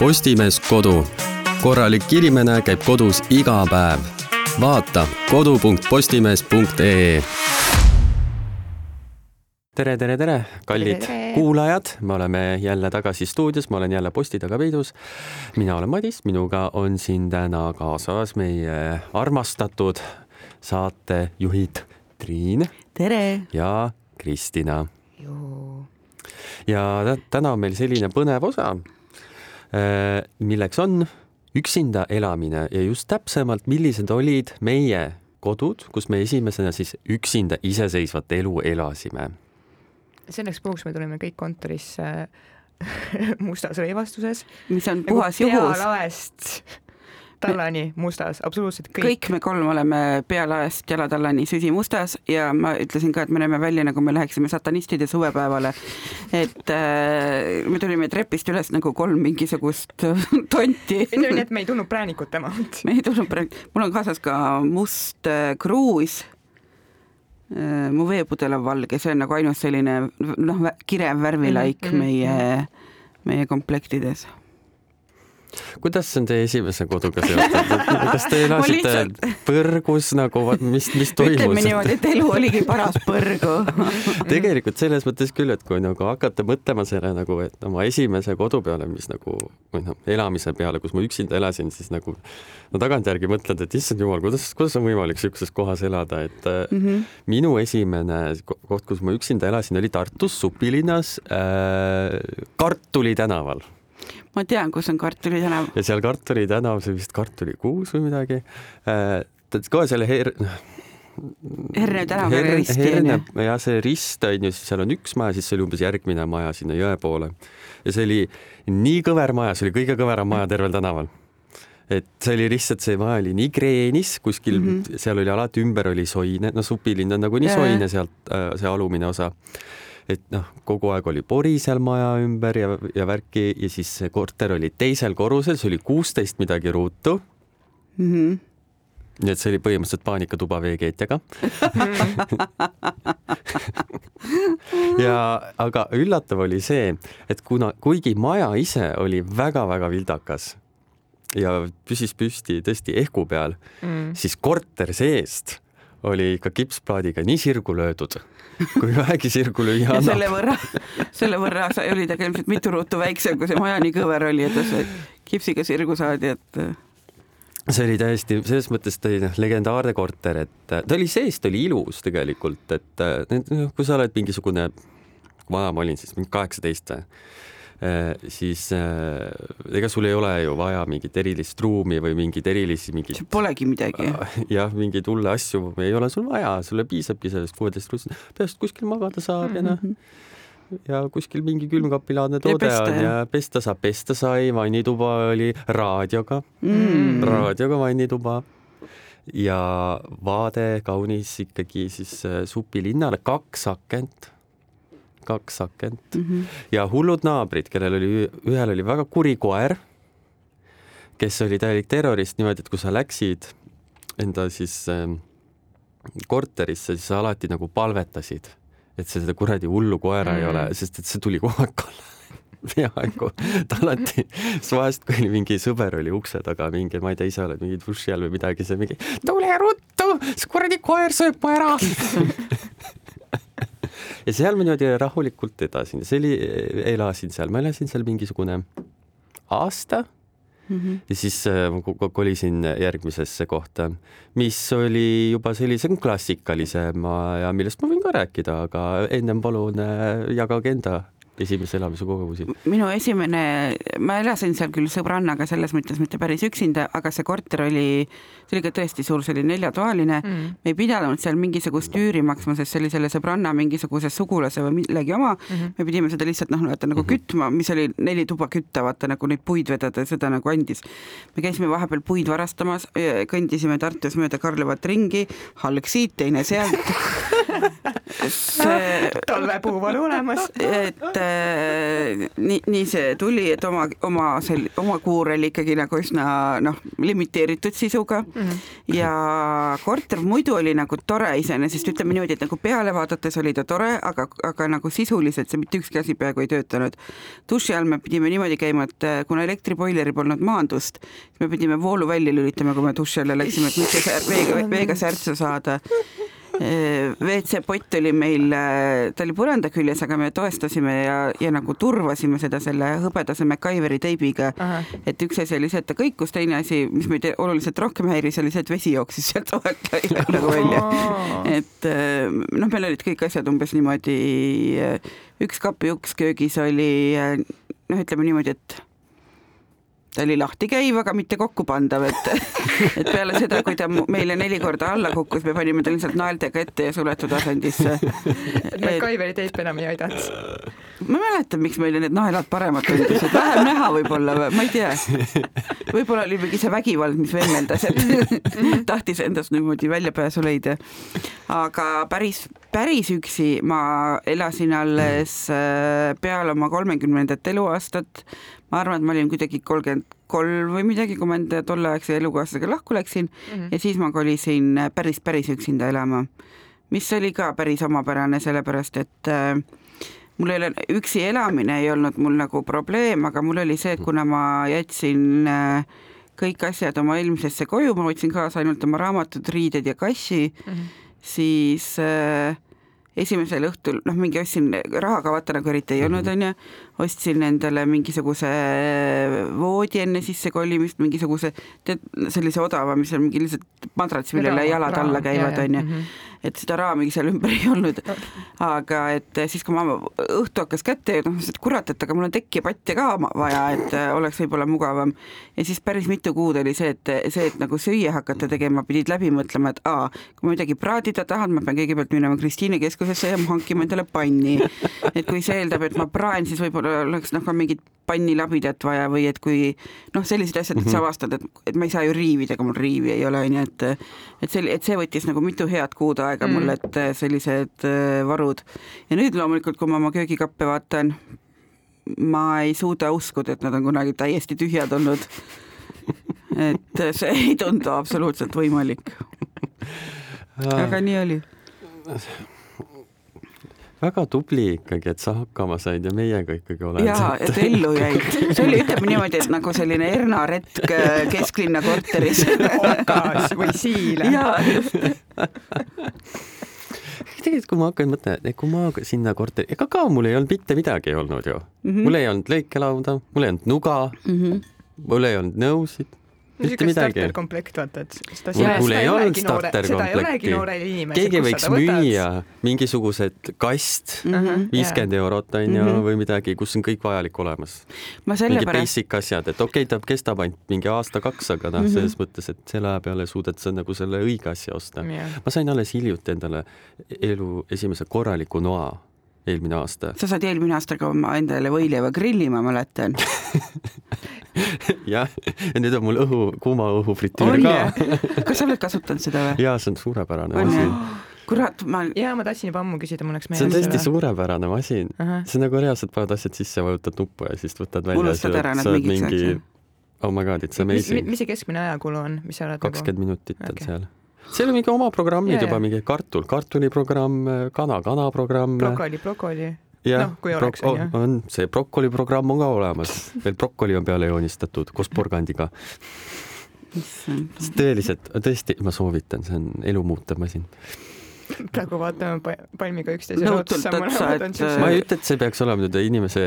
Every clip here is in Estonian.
Postimees Kodu. korralik inimene käib kodus iga päev. vaata kodu.postimees.ee tere, tere, tere, kallid tere. kuulajad, me oleme jälle tagasi stuudios, ma olen jälle posti taga peidus. mina olen Madis, minuga on siin täna kaasas meie armastatud saatejuhid Triin. tere! ja Kristina. ja täna on meil selline põnev osa, milleks on üksinda elamine ja just täpsemalt, millised olid meie kodud, kus me esimesena siis üksinda iseseisvat elu elasime. selleks puhuks me tulime kõik kontorisse mustas rõivastuses. mis on puhas juhus. pealaest tallani mustas, absoluutselt kõik. kõik me kolm oleme pealaest jalatallani süsimustas ja ma ütlesin ka, et me näeme välja, nagu me läheksime satanistide suvepäevale. et äh, me tulime trepist üles nagu kolm mingisugust tonti. ütleme nii, et me ei tulnud präänikut temalt. me ei tulnud präänikut, mul on kaasas ka must äh, kruus äh,. mu veepudel on valge, see on nagu ainus selline noh, kirev värvilaik mm -hmm. meie, meie komplektides kuidas on teie esimese koduga seotud, kas te elasite lihtsalt... põrgus nagu, mis, mis toimus? ütleme niimoodi, et elu oligi paras põrgu tegelikult selles mõttes küll, et kui nagu hakata mõtlema selle nagu, et oma esimese kodu peale, mis nagu või noh, elamise peale, kus ma üksinda elasin, siis nagu no tagantjärgi mõtled, et issand jumal, kuidas, kuidas on võimalik niisuguses kohas elada, et mm -hmm. minu esimene koht, kus ma üksinda elasin, oli Tartus Supilinnas äh, Kartuli tänaval ma tean, kus on Kartuli tänav. ja seal Kartuli tänav, see vist Kartuli kuus või midagi äh,, kohe selle her-, Herne tänav oli onju. jah, see rist on ju, seal on üks maja, siis see oli umbes järgmine maja sinna jõe poole. ja see oli nii kõver maja, see oli kõige kõveram maja tervel tänaval. et see oli lihtsalt, see maja oli nii kreenis kuskil mm, -hmm. seal oli alati ümber oli soine, no supilind on nagunii soine sealt, äh, see alumine osa et noh, kogu aeg oli pori seal maja ümber ja, ja värki ja siis see korter oli teisel korrusel, see oli kuusteist midagi ruutu mm. -hmm nii et see oli põhimõtteliselt paanikatuba veekeetjaga ja aga üllatav oli see, et kuna, kuigi maja ise oli väga-väga vildakas ja püsis püsti tõesti ehku peal mm., siis korter seest oli ikka kipsplaadiga nii sirgu löödud, kui vähegi sirgu lüüa annab. selle võrra, selle võrra oli ta ilmselt mitu ruutu väiksem, kui see maja nii kõver oli, et see kipsiga sirgu saadi, et see oli täiesti, selles mõttes ta oli noh, legendaarne korter, et ta oli seest oli ilus tegelikult, et noh, kui sa oled mingisugune, vana ma olin siis mingi kaheksateist või siis äh, ega sul ei ole ju vaja mingit erilist ruumi või mingeid erilisi mingeid. Polegi midagi. jah, mingeid hulle asju ei ole sul vaja, sulle piisabki sellest kuueteist ruutist, peast kuskil magada saab ja noh mm -hmm. ja kuskil mingi külmkapilaadne toode ja pesta, on ja pesta saab, pesta sai, vannituba oli raadioga mm., raadioga vannituba ja vaade kaunis ikkagi siis äh, supilinnale, kaks akent kaks akent mm -hmm. ja hullud naabrid, kellel oli, ühel oli väga kuri koer, kes oli täielik terrorist niimoodi, et kui sa läksid enda siis äh, korterisse, siis sa alati nagu palvetasid, et sa seda kuradi hullu koera mm -hmm. ei ole, sest et see tuli kogu aeg kallale peaaegu, ta alati, siis vahest, kui mingi sõber oli ukse taga mingi, ma ei tea, ise oled mingi duši all või midagi, see mingi tule ruttu, see kuradi koer sööb mu ära ja seal ma niimoodi rahulikult edasin, see oli, elasin seal, ma elasin seal mingisugune aasta. Mm -hmm. ja siis äh, kolisin järgmisesse kohta, mis oli juba sellisem klassikalisem ja millest ma võin ka rääkida, aga ennem palun äh, jagage enda esimese elamise kogemusi? minu esimene, ma elasin seal küll sõbrannaga, selles mõttes mitte päris üksinda, aga see korter oli, see oli ka tõesti suur, see oli neljatoaline mm.. me ei pidanud seal mingisugust üüri maksma, sest see oli selle sõbranna mingisuguse sugulase või millegi oma mm. -hmm. me pidime seda lihtsalt noh, vaata nagu mm -hmm. kütma, mis oli neli tuba kütta, vaata nagu neid puid vedada, seda nagu andis. me käisime vahepeal puid varastamas, kõndisime Tartus mööda Karlovat ringi, halg siit, teine sealt talvepuu on olemas. et äh, nii, nii see tuli, et oma, oma sel-, oma kuur oli ikkagi nagu üsna noh, limiteeritud sisuga mm -hmm. ja korter muidu oli nagu tore iseenesest, ütleme niimoodi, et nagu peale vaadates oli ta tore, aga, aga nagu sisuliselt see mitte ükski asi peaaegu ei töötanud. duši all me pidime niimoodi käima, et äh, kuna elektriboileri polnud maandust, siis me pidime voolu välja lülitama, kui me duši alla läksime, et mitte veega, veega särtsu saada WC-pott oli meil, ta oli põranda küljes, aga me toestasime ja, ja nagu turvasime seda selle hõbedase MacGyveri teibiga. et üks asi oli see, et ta kõikus, teine asi, mis meid oluliselt rohkem häiris, oli see, et vesi jooksis sealt vahelt nagu välja. et noh, meil olid kõik asjad umbes niimoodi, üks kapiuks köögis oli noh, ütleme niimoodi, et ta oli lahti käiv, aga mitte kokkupandav, et, et peale seda, kui ta meile neli korda alla kukkus, me panime ta lihtsalt naeltega ette ja suletud asendisse. MacGyveri teip enam ei aidanud? ma ei mäleta, miks meile need naelad paremad tundusid, vähem näha võib-olla või ma ei tea. võib-olla oli mingi see vägivald, mis vemmeldas, et tahtis endast niimoodi väljapääsu leida. aga päris, päris üksi ma elasin alles äh, peale oma kolmekümnendat eluaastat ma arvan, et ma olin kuidagi kolmkümmend kolm või midagi, kui ma enda tolleaegse elukaaslasega lahku läksin mm -hmm. ja siis ma kolisin päris, päris üksinda elama, mis oli ka päris omapärane, sellepärast et äh, mul ei ole, üksi elamine ei olnud mul nagu probleem, aga mul oli see, et kuna ma jätsin äh, kõik asjad oma eelmisesse koju, ma võtsin kaasa ainult oma raamatud, riided ja kassi mm, -hmm. Siis äh, esimesel õhtul, noh, mingi ostsin, raha ka vaata nagu eriti ei olnud, mhm. onju, ostsin endale mingisuguse voodi enne sissekolimist, mingisuguse, tead, sellise odava, mis on mingi lihtsalt madrats, millele jalad alla käivad, onju. Mhm et seda raamigi seal ümber ei olnud. aga et siis, kui ma õhtu hakkas kätte jõudma, ma mõtlesin, et kurat, et aga mul on patja ka vaja, et äh, oleks võib-olla mugavam. ja siis päris mitu kuud oli see, et see, et nagu süüa hakata tegema, pidid läbi mõtlema, et aa, kui ma midagi praadida tahan, ma pean kõigepealt minema Kristiine keskusesse ja hankima endale panni. et kui see eeldab, et ma praen, siis võib-olla oleks noh, ka mingit pannilabidat vaja või et kui noh, sellised asjad et sa mhm. avastad, et, et ma ei saa ju riivida, ega mul riivi ei ole, onju, et et see, et see võttis nagu mitu head kuud aega mm. mul, et äh, sellised äh, varud. ja nüüd loomulikult, kui ma oma köögikappe vaatan, ma ei suuda uskuda, et nad on kunagi täiesti tühjad olnud. et see ei tundu absoluutselt võimalik. aga nii oli väga tubli ikkagi, et sa hakkama said ja meiega ikkagi oled. jaa, et ellu jäid. see oli, ütleme niimoodi, et nagu selline Erna retk äh, kesklinna korteris. okas või siile. jaa, just tegelikult, kui ma hakkan mõtlema, et kui ma sinna korteri, ega ka mul ei olnud mitte midagi olnud ju mm. -hmm. mul ei olnud lõikelauda, mul ei olnud nuga mm, -hmm. mul ei olnud nõusid mitte midagi. starterkomplekt, vaata, et seda mul, mul ei olnud starterkomplekti. keegi võiks müüa mingisugused kast mhm, viiskümmend eurot onju mm -hmm. või midagi, kus on kõik vajalik olemas. mingi basic asjad, et okei okay,, ta kestab ainult mingi aasta-kaks, aga noh mm -hmm., selles mõttes, et selle aja peale suudad sa nagu selle õige asja osta yeah.. ma sain alles hiljuti endale elu esimese korraliku noa eelmine aasta. sa said eelmine aasta ka oma endale võileiva grilli, ma mäletan jah, ja nüüd on mul õhu, kuuma õhu fritüür ka. kas sa oled kasutanud seda või? jaa, see on suurepärane masin kurat, ma. ja ma tahtsin juba ammu küsida, mul läks meelest. see on tõesti suurepärane masin uh. -huh. see on nagu reaalselt paned asjad sisse, vajutad nuppu ja siis võtad välja. unustad ära need mingid mingi... oh my god, it's amazing. mis see keskmine ajakulu on, mis sa oled nagu- kakskümmend nagu... minutit on okay. seal seal on mingi oma programmid yeah, juba, mingi kartul, kartuliprogramm, kana, kanaprogramm. brokoli, brokoli. jah no,, prok- on, on, see brokoli programm on ka olemas, veel brokoli on peale joonistatud koos porgandiga. tõeliselt, tõesti, ma soovitan, see on elumuutev masin praegu vaatame palmiga üksteisele otsa. ma ei ütle, et see peaks olema nüüd inimese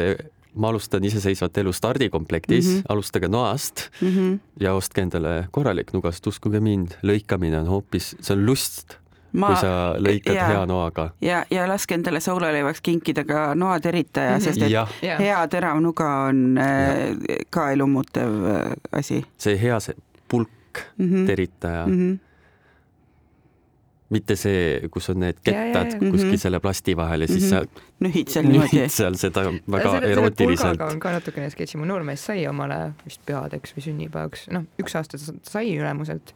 ma alustan iseseisvat elu stardikomplektis mm, -hmm. alustage noast mm -hmm. ja ostke endale korralik nuga, sest uskuge mind, lõikamine on hoopis, see on lust ma, kui sa lõikad ja, hea noaga. ja, ja laske endale soolaleivaks kinkida ka noateritaja -hmm. sest et ja. hea terav nuga on ja. Äh, ka elumuutev äh, asi. see hea, see pulk mm -hmm. teritaja mm. -hmm mitte see, kus on need kettad ja, ja, ja. kuskil mm -hmm. selle plasti vahel ja siis mm -hmm. sa nühid seal niimoodi. nühid seal seda väga selle, erootiliselt. on ka natukene sketši, mu noormees sai omale vist pühadeks või sünnipäevaks, noh, üks aasta ta sai ülemuselt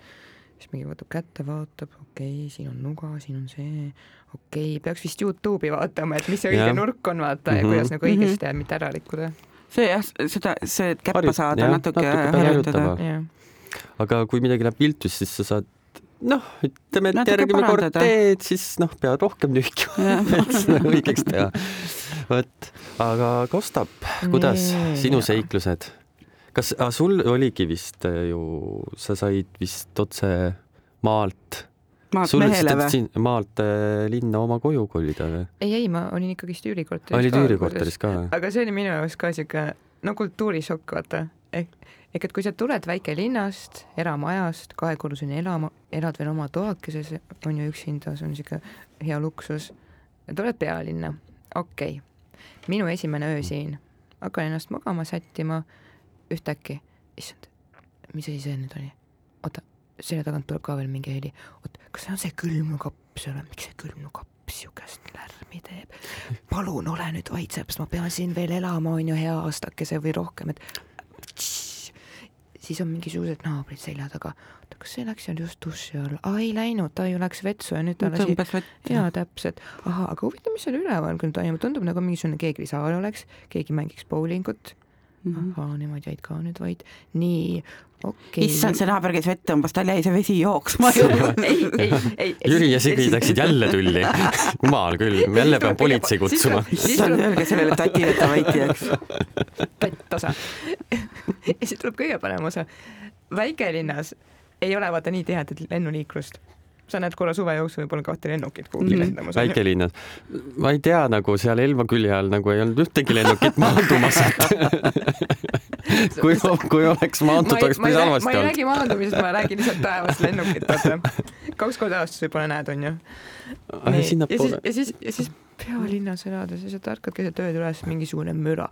siis mingi võtab kätte, vaatab, okei okay,, siin on nuga, siin on see, okei okay,, peaks vist Youtube'i vaatama, et mis see õige ja. nurk on, vaata mm, -hmm. ja kuidas nagu õigesti mhm. teha, mitte ära rikkuda. see jah, seda, see, käppa Harjut, saada jah, natuke, natuke harjutada. aga kui midagi läheb viltu, siis sa saad noh, ütleme, et järgmine kord teed, siis noh, pead rohkem nühkima, et seda õigeks teha. vot, aga Kostap, kuidas nee. sinu seiklused? kas ah, sul oligi vist äh, ju, sa said vist otse maalt maalt sul mehele või? maalt äh, linna oma koju kolida või? ei, ei, ma olin ikkagist üürikorteris. olid üürikorteris ka või? aga see oli minu jaoks ka siuke no kultuurishokk, vaata. ehk, ehk et kui sa tuled väikelinnast, eramajast, kahekorruseline elama, elad veel oma toakeses, on ju üksinda, see on siuke hea luksus. tuled pealinna, okei okay., minu esimene öö siin, hakkan ennast magama sättima ühtäkki, issand, mis asi see nüüd oli? oota, selja tagant tuleb ka veel mingi heli. oot, kas see on see külmkapp seal, miks see külmkapp siukest lärmi teeb? palun ole nüüd vait, sellepärast ma pean siin veel elama, on ju, hea aastakese või rohkem, et siis on mingisugused naabrid selja taga. oota, kas see läks seal just duši all? aa, ei läinud, ta ju läks vetsu ja nüüd ta lasi. jaa, täpselt. ahah, aga huvitav, mis seal üleval küll toimub, tundub nagu mingisugune keeglisaal oleks, keegi mängiks bowlingut mm. -hmm. ahhaa, nemad jäid ka nüüd vait. nii, okei okay.. issand, see naaber käis vett tõmbas, tal jäi see vesi jooksma ju. ei, ei, ei. Jüri ja Sigrid läksid jälle tülli. jumal küll, jälle pean politsei kutsuma. issand, öelge sellele tatile, et ta vait jääks. tatt osa. ja siis tuleb kõige parem osa. väikelinnas ei ole vaata nii tihedat lennuliiklust sa näed korra suve jooksul võib-olla kahte lennukit kuhugi mm -hmm. lendamas. väikelinnas. ma ei tea, nagu seal Elva külje all nagu ei olnud ühtegi lennukit maandumas, kui, kui oleks maandunud, oleks päris halvasti olnud. ma ei räägi maandumisest, ma räägin lihtsalt taevast lennukit, vaata. kaks korda aastas võib-olla näed, onju. ja siis, ja siis, ja siis pealinnas elades ja sa tärkad keset ööd üles, mingisugune müra.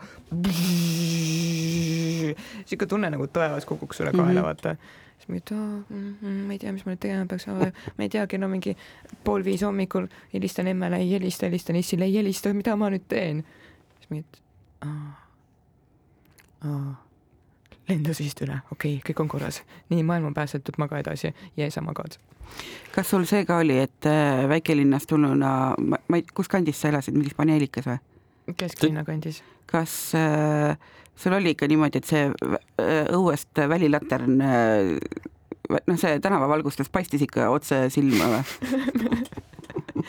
sihuke tunne nagu taevas kukuks sulle kaela, mhm. vaata siis mingi, et aa, mm, ma ei tea, mis ma nüüd tegema peaks, ma ei tea, kell on mingi pool viis hommikul, helistan emmele, ei helista, helistan Issile, ei helista, mida ma nüüd teen? siis mingi, et aa, aa, lendasid üle, okei okay,, kõik on korras, nii, maailm on päästetud, maga edasi ja sa magad. kas sul see ka oli, et äh, väikelinnast tulnuna, ma ei, kus kandis sa elasid, mingis paneelikas või? kesklinna kandis. kas äh, sul oli ikka niimoodi, et see äh, õuest välilatern, äh, noh, see tänavavalgustus paistis ikka otse silma või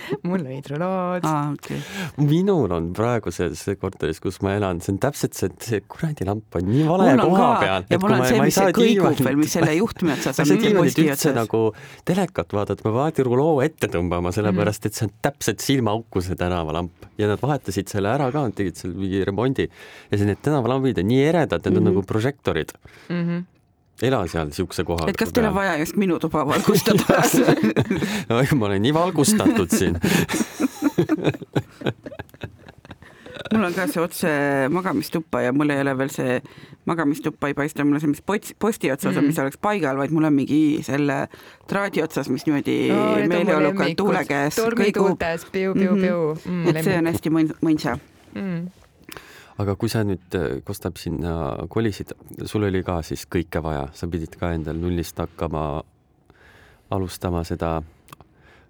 mul olid rulaad ah,. Okay. minul on praeguses korteris, kus ma elan, see on täpselt see, see kuradi lamp on nii vale koha ka. peal. ja mul on see, mis see kõigub veel, mis selle juhtme otsas on. sa ei saa üldse nagu telekat vaadata, ma pean alati ruloo ette tõmbama, sellepärast mm. et see on täpselt silmaauku, see tänavalamp ja nad vahetasid selle ära ka, nad tegid seal mingi remondi ja see, need tänavalambid on nii eredad, need mm -hmm. on mhm. nagu prožektorid mm. -hmm ela seal siukse koha et kas teil on vaja just minu tuba valgustada? Oi, ma olen nii valgustatud siin. Mul on ka see otse magamistuppa ja mul ei ole veel see magamistuppa ei paista mulle see, mis posti, posti otsas on mm., mis oleks paigal, vaid mul on mingi selle traadi otsas, mis niimoodi no, meeleolukalt tuule käes kõigub. piu-piu-piu mm,. et see on hästi mõnsa. Mm aga kui sa nüüd, äh, Kostab, sinna kolisid, sul oli ka siis kõike vaja, sa pidid ka endal nullist hakkama alustama seda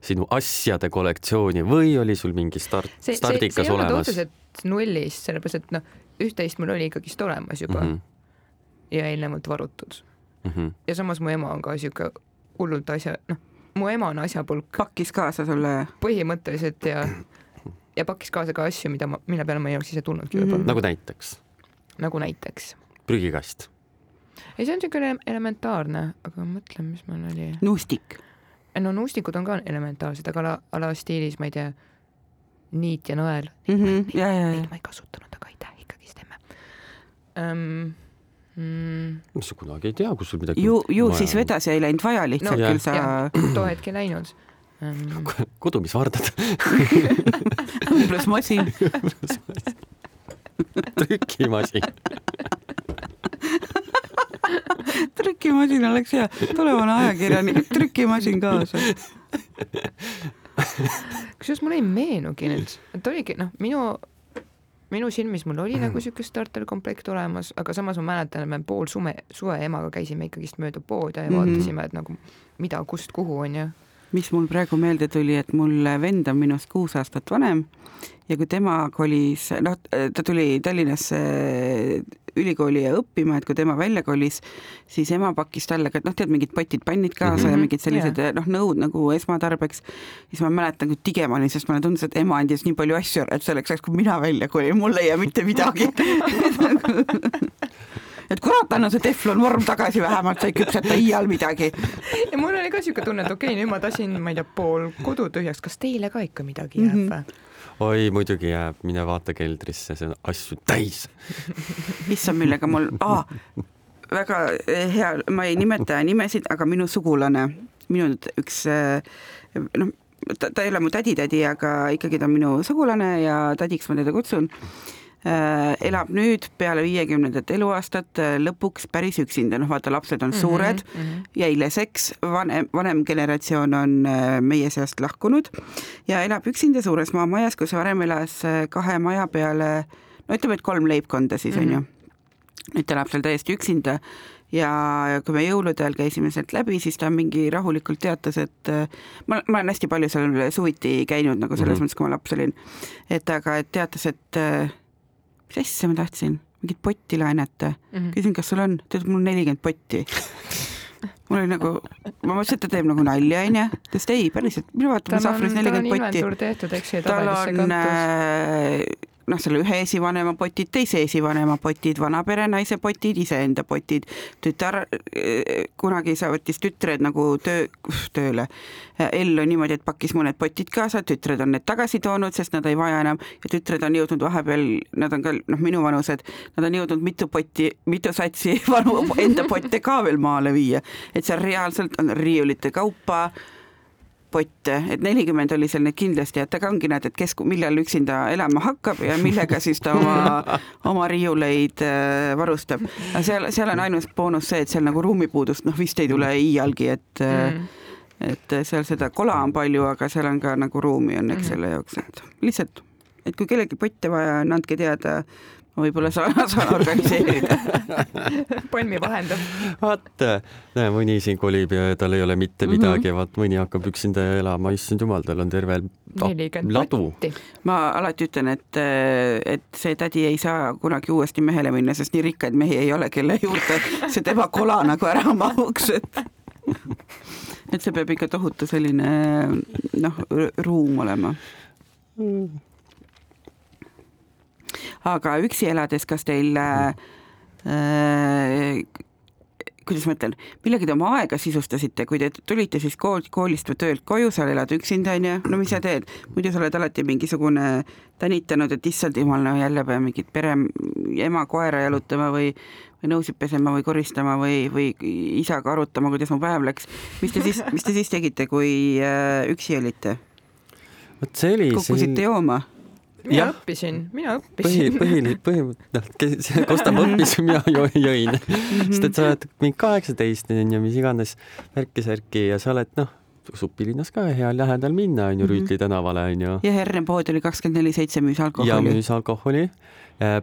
sinu asjade kollektsiooni või oli sul mingi start, stardikas see, see olemas? otseselt nullist, sellepärast et noh, üht-teist mul oli ikkagist olemas juba mm -hmm. ja eelnevalt varutud mm. -hmm. ja samas mu ema on ka sihuke hullult asja, noh, mu ema on asjapulk. pakkis kaasa sulle? põhimõtteliselt ja ja pakkis kaasa ka asju, mida ma, mille peale ma ei oleks ise tulnudki võib-olla mm. -hmm. nagu näiteks? nagu näiteks? prügikast? ei, see on niisugune elementaarne, aga ma mõtlen, mis mul oli. nuustik? no nuustikud on ka elementaarsed, aga ala, ala stiilis, ma ei tea, niit ja nõel mm. -hmm. ja, ja, ja. Neid ma ei kasutanud, aga aitäh, ikkagist teeme um, mm.. sa kunagi ei tea, kus sul midagi ju, ju vaja. siis vedasi ei läinud vaja lihtsalt no, küll sa. too hetk ei läinud um.... kodumisvardad õmblusmasin trükimasin. Trükimasin oleks hea, tulevane ajakirjanik, trükimasin kaasa. kusjuures mulle ei meenugi nüüd, et oligi noh, minu minu silmis mul oli nagu siuke starterkomplekt olemas, aga samas ma mäletan, et me pool sume, suve emaga käisime ikkagist mööda poode ja mm -hmm. vaatasime, et nagu mida, kust, kuhu onju mis mul praegu meelde tuli, et mul vend on minust kuus aastat vanem ja kui tema kolis, noh, ta tuli Tallinnasse ülikooli õppima, et kui tema välja kolis, siis ema pakkis talle ka, noh, tead, mingid potid-pannid kaasa mm -hmm. ja mhm. mingid sellised yeah. noh, nõud nagu esmatarbeks. siis ma mäletan, kui tige ma olin, sest mulle tundus, et ema andis nii palju asju ära, et selleks ajaks, kui mina välja kolin, mul ei jää mitte midagi et kurat, anna see teflonvorm tagasi vähemalt, sa ei küpseta iial midagi. ja mul oli ka siuke tunne, et okei okay,, nüüd ma tasin, ma ei tea, pool kodu tühjaks, kas teile ka ikka midagi jääb või mm -hmm.? oi, muidugi jääb, mine vaata keldrisse, see on asju täis. issand, millega mul ah,, väga hea, ma ei nimeta nimesid, aga minu sugulane, minu üks noh, ta, ta ei ole mu tädi-tädi, aga ikkagi ta on minu sugulane ja tädiks ma teda kutsun elab nüüd peale viiekümnendat eluaastat äh, lõpuks päris üksinda, noh vaata, lapsed on mhm, suured mm, -hmm. jäi leseks, vanem, vanem generatsioon on äh, meie seast lahkunud ja elab üksinda suures maamajas, kus varem elas kahe maja peale, no ütleme, et kolm leibkonda siis mm -hmm.. nüüd ta elab seal täiesti üksinda ja kui me jõulude ajal käisime sealt läbi, siis ta mingi rahulikult teatas, et ma, ma olen hästi palju seal suviti käinud nagu selles mm -hmm. mõttes, kui ma laps olin, et aga et teatas, et mis asja ma tahtsin, mingit potti laenata mm. -hmm. küsin, kas sul on, ta ütleb, mul on nelikümmend potti mul oli nagu, ma mõtlesin, et ta teeb nagu nalja, onju, ta ütles, ei, päriselt, mine vaata, mul sahvris nelikümmend potti. tal on äh, noh, selle ühe esivanema potid, teise esivanema potid, vanapere naise potid, iseenda potid, tütar, kunagi sa võttis tütred nagu töö, tööle. Ellu niimoodi, et pakkis mõned potid kaasa, tütred on need tagasi toonud, sest nad ei vaja enam. Ja tütred on jõudnud vahepeal, nad on ka noh, minuvanused, nad on jõudnud mitu potti, mitu satsi vanu enda potte ka veel maale viia, et seal reaalselt on riiulite kaupa potte, et nelikümmend oli seal neid kindlasti, et aga ongi näed, et kes, millal üksinda elama hakkab ja millega siis ta oma, oma riiuleid äh, varustab. aga seal, seal on ainus boonus see, et seal nagu ruumipuudust noh, vist ei tule iialgi, et äh, mm. et seal seda kola on palju, aga seal on ka nagu ruumi õnneks mm. selle jaoks, et lihtsalt, et kui kellelgi potte vaja on, andke teada võib-olla saan, saan organiseerida Palmi vahendab. vaat, näe, mõni siin kolib ja tal ei ole mitte mhm. midagi mm, -hmm. vaat mõni hakkab üksinda elama, issand jumal, tal on terve ladu. ma alati ütlen, et, et see tädi ei saa kunagi uuesti mehele minna, sest nii rikkaid mehi ei ole, kelle juurde see tema kola nagu ära mahuks, et et see peab ikka tohutu selline noh, ruum olema mm aga üksi elades, kas teil äh, äh, kuidas ma ütlen, millega te oma aega sisustasite, kui te tulite siis kool, koolist või töölt koju, sa elad üksinda, onju, no mis sa teed, muidu sa oled alati mingisugune tänitanud, et issand jumal, no jälle pean mingit pere, ema koera jalutama või või nõusid pesema või koristama või, või isaga arutama, kuidas mu päev läks. mis te siis, mis te siis tegite, kui äh, üksi olite? vot see oli kukkusite siin... jooma? Mina ja. õppisin, mina õppisin. põhi, põhiline, põhimõtteliselt, noh, Kosta õppis, mina jõin mhm. sest et sa oled mingi kaheksateist onju, mis iganes värki-särki ja sa oled noh, supilinnas ka hea lähedal minna onju -hmm. Rüütli tänavale onju. ja Hernepood oli kakskümmend neli seitse müüs alkoholi. ja müüs alkoholi.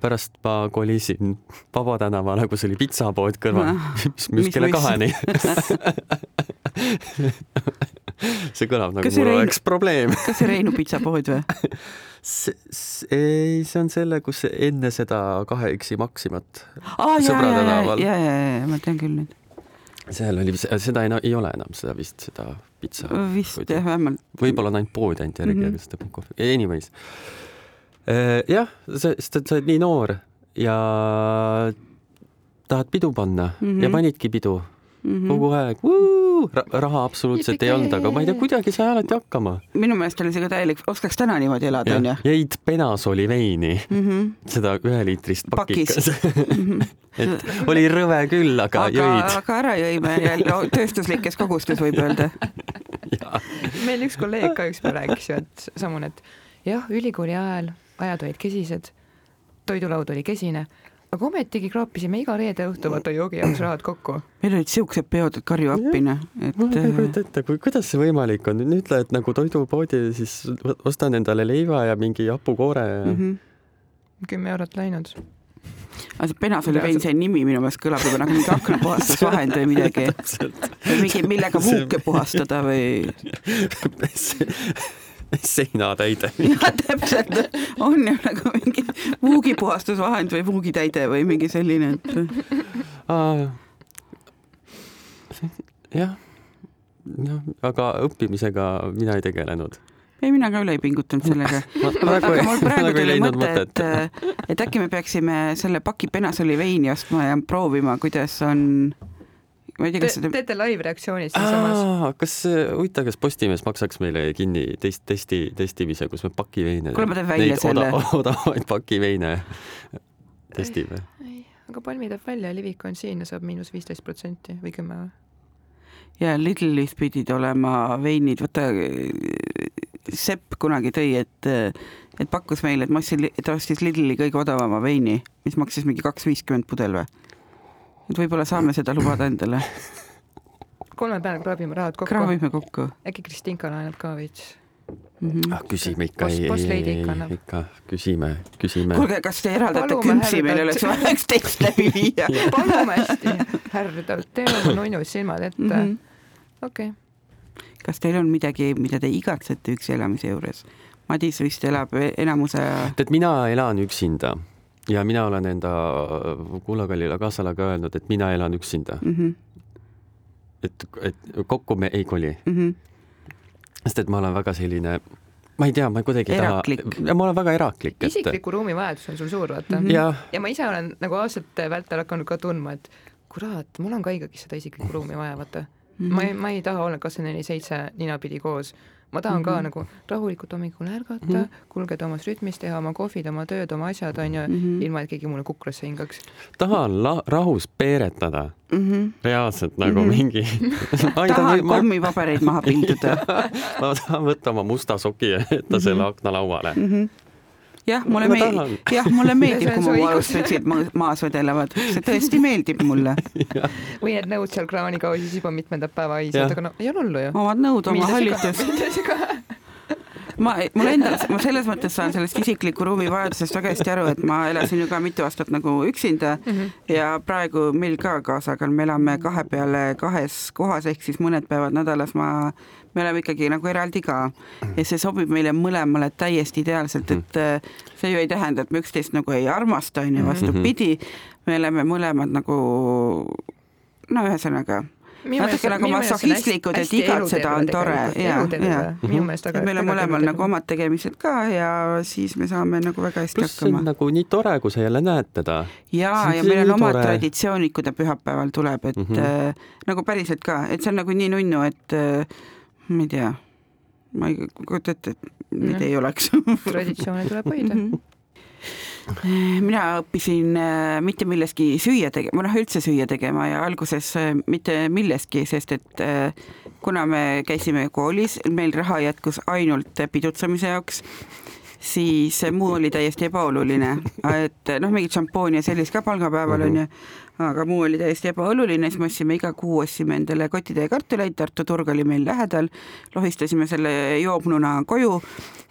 pärast ma kolisin Vaba tänavale, kus oli pitsapood kõrval, mis müüs kella kaheni see kõlab nagu mul oleks probleem. kas see Reinu pitsapood või? Ei, see on selle, kus enne seda kahe X-i Maximat ah,. sõbra tänaval. ja, ja, ja, ja ma tean küll nüüd. seal oli, seda ei, ei ole enam seda vist, seda pitsa. vist jah, vähemalt. võib-olla on ainult pood ainult järgi mm, -hmm. aga seda kohvi, anyways. Äh, jah, sest et sa oled nii noor ja tahad pidu panna mm -hmm. ja panidki pidu mm -hmm. kogu aeg. raha absoluutselt Jipike. ei olnud, aga ma ei tea, kuidagi sai alati hakkama. minu meelest oli see ka täielik, oskaks täna niimoodi elada, onju. jõid Penasoli veini mm, -hmm. seda üheliitrist pakikas mm. -hmm. et oli rõve küll, aga, aga jõid. aga ära jõime ja no, tööstuslikes kogustes võib öelda meil üks kolleeg ka ükspäev rääkis ju, et samune, et jah, ülikooli ajal ajad olid kesised, toidulaud oli kesine aga ometigi kraapisime iga reede õhtu vaata joogi jaoks rahad kokku. meil olid siuksed peod, et karju appi noh, et. ma ei kujuta ette, kui, kuidas see võimalik on, nüüd lähed nagu toidupoodi, siis ostan endale leiva ja mingi hapukoore ja mm. -hmm kümme eurot läinud. aga see Penasoli vein, see nimi minu meelest kõlab juba nagu mingi aknapuhastusvahend või midagi. mingi, millega vuuke puhastada või seinatäide. jah, täpselt, on ju nagu mingi vuugipuhastusvahend või vuugitäide või mingi selline, et. jah, noh, aga õppimisega mina ei tegelenud ei, mina ka üle ei pingutanud sellega. aga mul praegu tuli mõte, et, et äkki me peaksime selle paki Penasoli veini ostma ja proovima, kuidas on ma ei tea, kas Te, seda teete live-reaktsioonid siinsamas? kas, huvitav, kas Postimees maksaks meile kinni test, testi, testimise, kus me pakiveine kuule, ma teen välja selle oda,. odavaid pakiveine testime. aga Palmi teeb välja, Livik on siin ja saab miinus viisteist protsenti või kümme või? ja Lidlis pidid olema veinid, vaata Sepp kunagi tõi, et, et pakkus meile, et ma ostsin, ta ostis Lidli kõige odavama veini, mis maksis mingi kaks viiskümmend pudel või? Et võib-olla saame seda lubada endale. kolme peale kraabime rahad kokku. kraabime kokku. äkki Kristinka laenab ka veits mm. -hmm. Ah, küsime ikka, ei, ei, ei, ikka küsime, küsime. kuulge, kas te eraldate küpsi, meil oleks vaja üks test läbi viia palume hästi, härrdalt, teeme oma nunnus silmad ette mm -hmm.. okei okay. kas teil on midagi, mida te igatsete üksi elamise juures? Madis vist elab enamuse tead, mina elan üksinda ja mina olen enda kuulakallile kaasale ka öelnud, et mina elan üksinda mm. -hmm. et, et kokku me ei koli mm. -hmm. sest et ma olen väga selline, ma ei tea, ma kuidagi ei taha, ma olen väga eraklik. isikliku et... ruumi vajadus on sul suur, vaata mm. -hmm. Ja... ja ma ise olen nagu aastate vältel hakanud ka tundma, et kurat, mul on ka ikkagi seda isiklikku ruumi vaja, vaata mm. -hmm. ma ei, ma ei taha olla kakskümmend neli seitse ninapidi koos ma tahan mm -hmm. ka mhm. nagu rahulikult hommikul ärgata mm, -hmm. kulgeda omas rütmis, teha oma kohvid, oma tööd, oma asjad, onju mm, -hmm. ilma et keegi mulle kukrasse hingaks. tahan la-, rahus peeretada mm. -hmm. reaalselt nagu mm -hmm. mingi tahan ma... kommipabereid maha pilduda ma tahan võtta oma musta soki ja jätta mm -hmm. selle aknalauale mm. -hmm jah, mulle meeldib, jah, mulle meeldib, kui mu valustotsid maas vedelevad, see tõesti meeldib mulle. Või need nõud seal kraanikausis juba mitmendat päeva haisavad, aga no ei ole hullu ju. omad nõud, oma hallitus. ma, mul endal, ma selles mõttes saan sellest isikliku ruumi vajadusest väga hästi aru, et ma elasin ju ka mitu aastat nagu üksinda mm -hmm. ja praegu meil ka kaasaga, me elame kahe peale kahes kohas, ehk siis mõned päevad nädalas ma me oleme ikkagi nagu eraldi ka ja see sobib meile mõlemale täiesti ideaalselt, et äh, see ju ei tähenda, et me üksteist nagu ei armasta, onju, vastupidi, me oleme mõlemad nagu no ühesõnaga natuke nagu masohhistlikud, et igatseda on tore ja, ja minu meelest väga. meil on mõlemal nagu omad tegemised ka ja siis me saame nagu väga hästi Plus hakkama. nagu nii tore, kui sa jälle näed teda. ja, ja meil on omad tore. traditsioonid, kui ta pühapäeval tuleb, et mm -hmm. äh, nagu päriselt ka, et see on nagu nii nunnu, et äh, ma ei tea, ma ei kujuta ette, et neid no. ei oleks. Traditsioone tuleb hoida. Mm. -hmm mina õppisin äh, mitte milleski süüa tegema, noh üldse süüa tegema ja alguses äh, mitte millestki, sest et äh, kuna me käisime koolis, meil raha jätkus ainult pidutsemise jaoks, siis muu oli täiesti ebaoluline, et noh, mingit šampooni ja sellist ka palgapäeval onju. mm -hmm aga muu oli täiesti ebaoluline, siis me ostsime iga kuu ostsime endale kotitäie kartuleid, Tartu turg oli meil lähedal, lohistasime selle joobnuna koju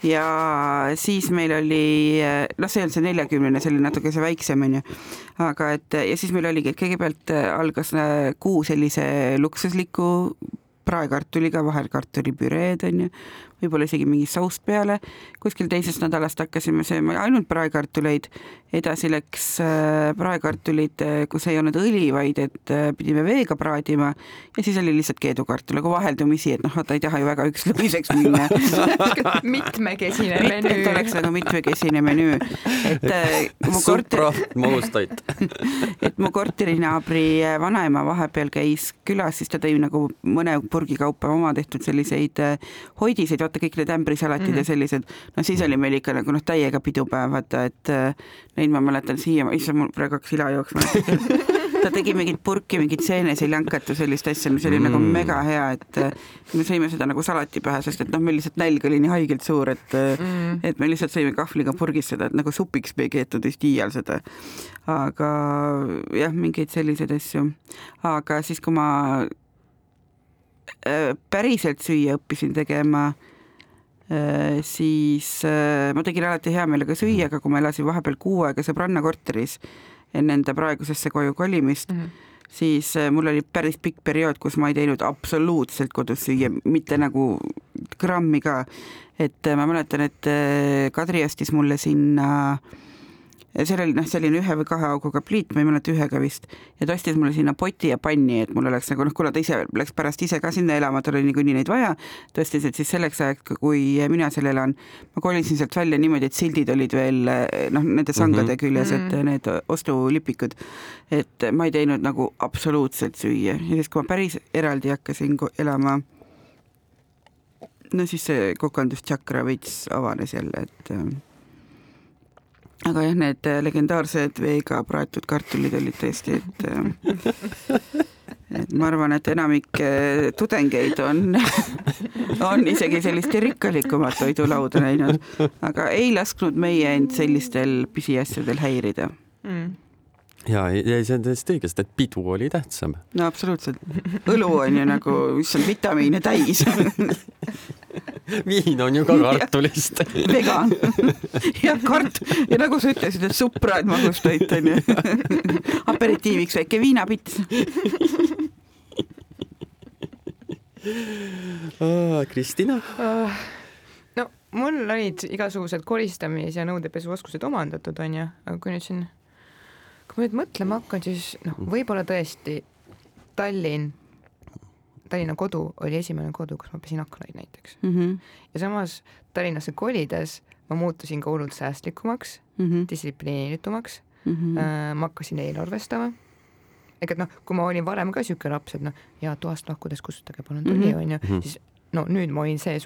ja siis meil oli, noh, see ei olnud see neljakümnene, see oli natuke see väiksem onju, aga et ja siis meil oligi, et kõigepealt algas kuu sellise luksusliku praekartuliga, vahel kartulipüreed onju, võib-olla isegi mingi saust peale. kuskil teisest nädalast hakkasime sööma ainult praekartuleid, edasi läks äh, praekartulid, äh, kus ei olnud õli, vaid et äh, pidime veega praadima. Ja siis oli lihtsalt keedukartul nagu vaheldumisi, et noh, vaata ei taha ju väga ükslõiseks minna. Mitmekesine menüü. et oleks nagu mitmekesine menüü, et mu korteri magustoit et mu korterinaabri vanaema vahepeal käis külas, siis ta tõi nagu mõne purgi kaupa oma tehtud selliseid hoidiseid vaata kõik need ämbrisalatid mm -hmm. ja sellised, no siis oli meil ikka nagu noh, täiega pidupäev, vaata, et äh, neid ma mäletan siia, issand, mul praegu hakkas ila jooksma ta tegi mingit purki, mingit seeneseljankat ja sellist asja, mis oli nagu mm. nagu mega hea, et äh, me sõime seda nagu salati pähe, sest et noh, meil lihtsalt nälg oli nii haigelt suur, et äh, mm. et me lihtsalt sõime kahvliga purgis seda, et nagu supiks me ei keetud vist iial seda. aga jah, mingeid selliseid asju. aga siis, kui ma päriselt süüa õppisin tegema siis ma tegin alati hea meelega süüa, aga kui ma elasin vahepeal kuu aega sõbranna korteris enne enda praegusesse koju kolimist mm, -hmm siis mul oli päris pikk periood, kus ma ei teinud absoluutselt kodus süüa, mitte nagu grammi ka. et ma mäletan, et Kadri ostis mulle sinna äh, seal oli noh, selline ühe või kahe auguga pliit, ma ei mäleta, ühega vist, ja ta ostis mulle sinna poti ja panni, et mul oleks nagu noh, kuna ta ise läks pärast ise ka sinna elama, tal oli niikuinii neid vaja, ta ostis, et siis selleks ajaks, kui mina seal elan, ma kolisin sealt välja niimoodi, et sildid olid veel noh, nende sangade mm -hmm. küljes, et mhm. need ostulipikud, et ma ei teinud nagu absoluutselt süüa ja siis, kui ma päris eraldi hakkasin elama, no siis see kokandustšakra veits avanes jälle, et aga jah, need äh, legendaarsed veega praetud kartulid olid tõesti, et äh, et ma arvan, et enamik äh, tudengeid on, on isegi sellist rikkalikumat toidulauda näinud, aga ei lasknud meie end sellistel pisiasjadel häirida. Mm ja, ja see on täiesti õige, sest et pidu oli tähtsam. no absoluutselt. õlu on ju nagu, issand, vitamiine täis viin on ju ka kartulist vegan. ja kart- ja nagu sa ütlesid, et supraad magustoit on ju. aperitiiviks väike viinapitt Kristina? no mul olid igasugused koristamis- ja nõudepesuoskused omandatud, onju, aga kui nüüd siin kui ma nüüd mõtlema hakkan, siis noh, võib-olla tõesti Tallinn, Tallinna kodu oli esimene kodu, kus ma pesin aknaid näiteks mm. -hmm. ja samas Tallinnasse kolides ma muutusin ka hullult säästlikumaks mm -hmm., distsiplineeritumaks mm, -hmm. äh, ma hakkasin eelarvestama. ehk et noh, kui ma olin varem ka siuke laps, et noh, ja toast lahkudes kustutage palun tuli mm, onju -hmm., siis no nüüd ma olin see,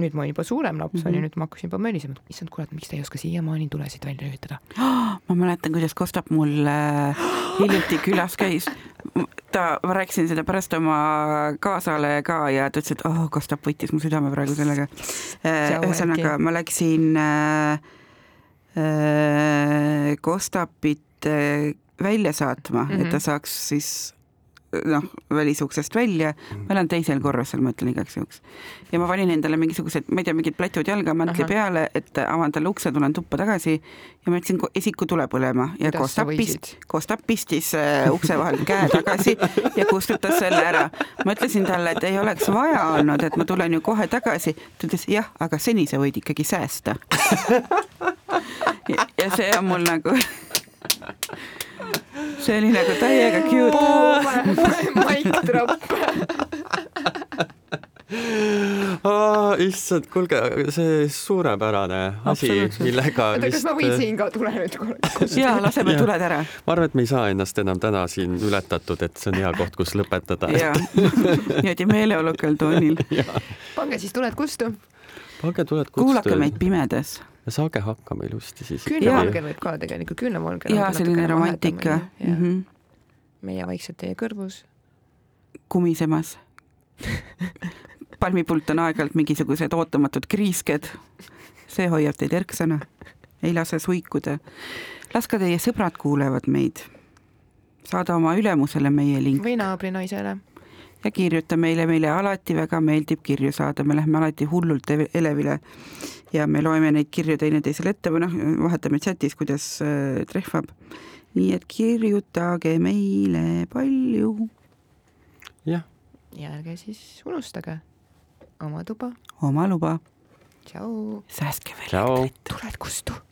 nüüd ma olin juba suurem laps mm -hmm., nüüd ma hakkasin juba mölisema, et issand kurat, miks ta ei oska siiamaani tulesid välja lülitada oh,. ma mäletan, kuidas Kostap mul äh, hiljuti külas käis. ta, ma rääkisin seda pärast oma kaasale ka ja ta ütles, et oh, Kostap võttis mu südame praegu sellega. Äh, ühesõnaga, ma läksin äh, äh, Kostapit äh, välja saatma mm, -hmm. et ta mhm. saaks siis noh, välisuksest välja, ma elan teisel korrusel, ma ütlen igaks juhuks. ja ma panin endale mingisugused, ma ei tea, mingid plätud jalga mantli Aha. peale, et avan talle ukse, tulen tuppa tagasi ja ma jätsin esiku tule põlema ja Kostap pist-, Kostap pistis uh, ukse vahel käe tagasi ja kustutas selle ära. ma ütlesin talle, et ei oleks vaja olnud, et ma tulen ju kohe tagasi. ta ütles jah, aga seni sa võid ikkagi säästa ja, ja see on mul nagu see oli nagu täiega cute. Mike Tropp oh,. issand, kuulge, see suurepärane asi, millega oota, kas ma võin siin ka tule nüüd korraks? jaa, laseme tuled ära. ma arvan, et me ei saa ennast enam täna siin ületatud, et see on hea koht, kus lõpetada. jaa, niimoodi meeleolukal toonil. pange siis tuled kustu. pange tuled kustu. kuulake meid pimedas ja saage hakkama ilusti siis. küünlavalger võib ka tegelikult, küünlavalger. jaa, selline romantika. Mm -hmm. meie vaikselt teie kõrvus. kumisemas palmipult on aeg-ajalt mingisugused ootamatud kriisked. see hoiab teid erksana, ei lase suikuda. las ka teie sõbrad kuulevad meid. saada oma ülemusele meie link. või naabrinaisele ja kirjuta meile, meile alati väga meeldib kirju saada, me lähme alati hullult elevile ja me loeme neid kirju teineteisele ette või noh, vahetame chatis, kuidas äh, trehvab. nii et kirjutage meile palju. jah. ja ärge siis unustage oma tuba. oma luba. tšau. säästke veel elektrit. tuled kustu